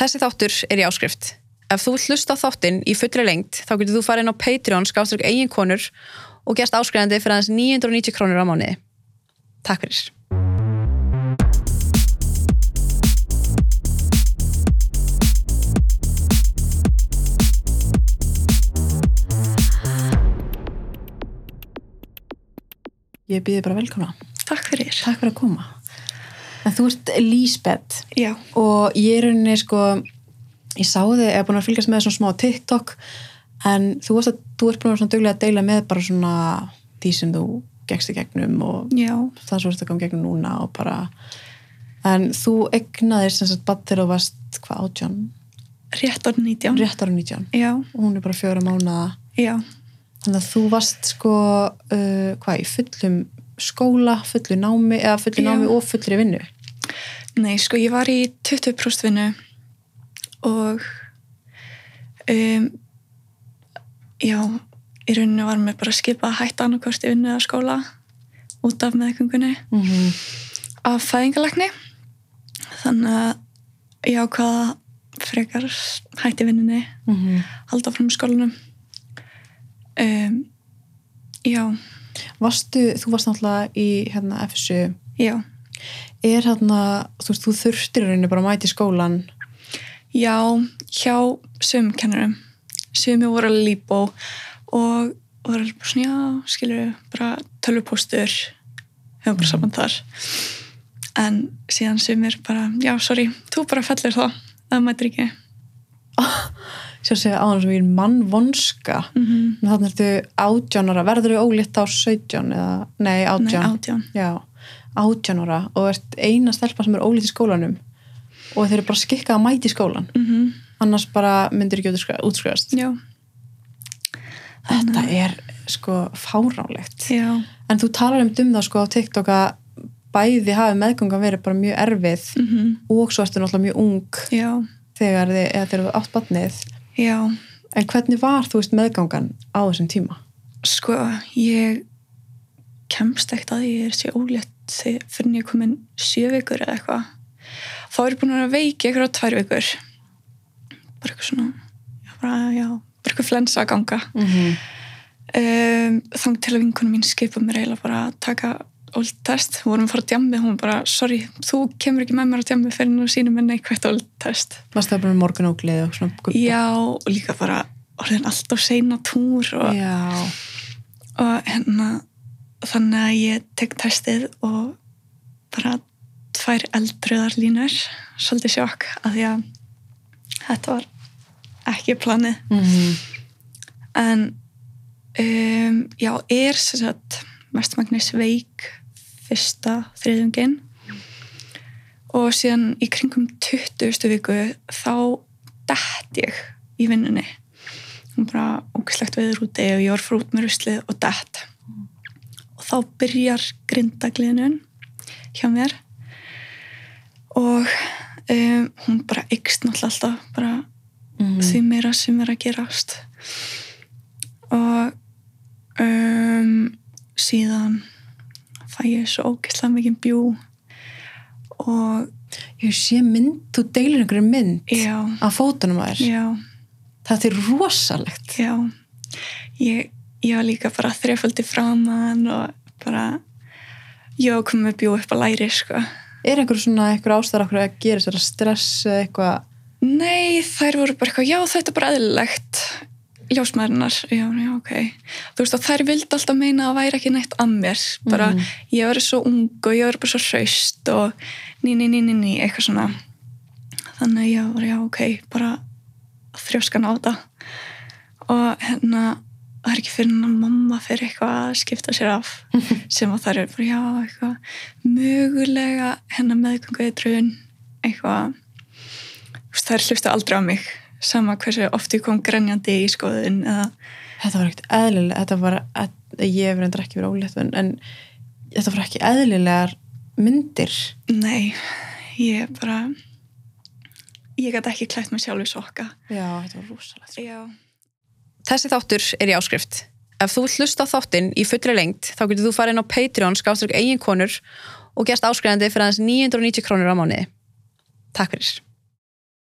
Þessi þáttur er í áskrift. Ef þú hlusta þáttinn í fullri lengt þá getur þú farið inn á Patreon skáströkk eigin konur og gerst áskrifandi fyrir aðeins 990 krónur á mánuði. Takk fyrir. Ég býði bara velkomna. Takk fyrir. Takk fyrir að koma. En þú ert Lísbeth Já, og ég er rauninni sko ég sá þig, ég er búin að fylgjast með svona smá TikTok en þú, varst að, þú ert búin að duglega að deila með bara svona því sem þú gegst í gegnum og já, það svo ertu að koma gegnum núna og bara en þú egnaðir sem sagt þegar þú varst hvað átján, rétt árið 19. rétt ára 19 Já, og hún er bara fjóra mánuða já, þannig að þú varst sko uh, hvað í fullum skóla, fullu námi eða fullu Já. námi og fullri vinnu? Nei, sko ég var í 20% vinnu og um, já, í rauninu var mér bara að hætta annarkvort í vinnu eða skóla út af meðgöngunni mm -hmm. af fæðingalækni þannig að ég ákvaða frekar hætti vinnunni halda fram í skólanum. Um, já, Varstu, þú varst náttúrulega í hérna FSU já. Er hérna, þú þú þurftir í rauninni bara að mæti skólan Já, hjá sömum kennurum. Sömum voru alveg líbó og voru bara svona, já, skilur bara tölvupóstur. Hefur bara saman þar. En síðan sömur bara, já, sorry þú bara fellir það, það mætir ekki sér segja áður sem ég er mannvonska mm -hmm. en þannig ertu átjánara, verður þau ólitt á 17 eða, nei, átján. Átján. Já, átjánara og ert eina stelpa sem er ólitt í skólanum og þeir eru bara skikkað að mæti í skólan mm annars bara myndir ekki útskrifa- útskrifast. Já, þetta er sko fáránlegt. Já, en þú talar um um það sko á TikTok að bæði hafi meðganga verið bara mjög erfið mm og svo ertu náttúrulega mjög ung já, þegar þið, þegar þú átt batnið já en hvernig var þú veist meðgangan á þessum tíma? sko, ég kemst ekkert að ég er sér ólétt fyrir ég komin sjö vikur eða eitthvað þá er ég búin að veiki eitthvað á tvær vikur bara eitthvað svona já, bara, já, bara eitthvað flensa að ganga Mm -hmm. um, þang til að vinkunum mín skipa mér eiginlega bara að taka old test, við vorum að fara að djammi hún bara, sorry, þú kemur ekki með mér að djammi fyrir nú sínum en neikvægt old test. Varst það bara með morgunóglið og svona gubba? já, og líka bara orðin alltaf seina túr og og hérna þannig að ég tek testið og bara tvær eldröðar línur. Svolítið sjokk að því að þetta var ekki planið. Mm -hmm. en um, já, er sagt mestmagnis veik fyrsta þriðungin og síðan í kringum 20. viku þá dætt ég í vinnunni. Hún bara ógislegt veður úti og ég var frút með ruslið og dætt og þá byrjar grindagliðnun hjá mér. Og um, hún bara ykst náttúrulega alltaf bara því meira sem er að gerast. Og um, síðan fæ ég svo ógeðslega mikið bjú og Ég sé mynd, þú deilir einhverju mynd já, af fótunum að þér. Það er rosalegt. já ég, ég var líka bara þrefaldi framann og bara ég var komið bjú upp að læri sko Er einhver svona ástæður okkur að gera stress eitthvað? Nei, þær voru bara eitthvað, já þetta er bara eðlilegt ljósmaðurinnar, já, já, ok. Þú veist þær vildi alltaf meina að það væri ekki neitt að mér, bara Mhm. ég var svo ung og ég var bara svo hraust og ný, ný, ný, ný, ný, eitthvað svona. Þannig að ég var, já, ok bara þrjóskan á þetta. Og hérna það er ekki fyrir hann að mamma fyrir eitthvað að skipta sér af sem að þær eru bara, já, eitthvað mögulega hennar meðgöngu eitthvað. Eitthvað veist, þær hlustu aldrei á mig sama hversu oft ég kom grenjandi í skoðun eða, Þetta var ekkert eðlilega, þetta var, ég hef reyndar ekki verið ólétt, en, en þetta var ekki eðlilegar myndir. nei, ég bara ég gæti ekki klætt mig sjálf í sokka Já, þetta var rosalegt. já, Þessi þáttur er í áskrift. Ef þú hlusta á þáttinn í fullri lengt, þá getur þú farið inn á Patreon skáströkk eigin konur og gerst áskrifandi fyrir aðeins 990 krónur á mánuði. Takk fyrir.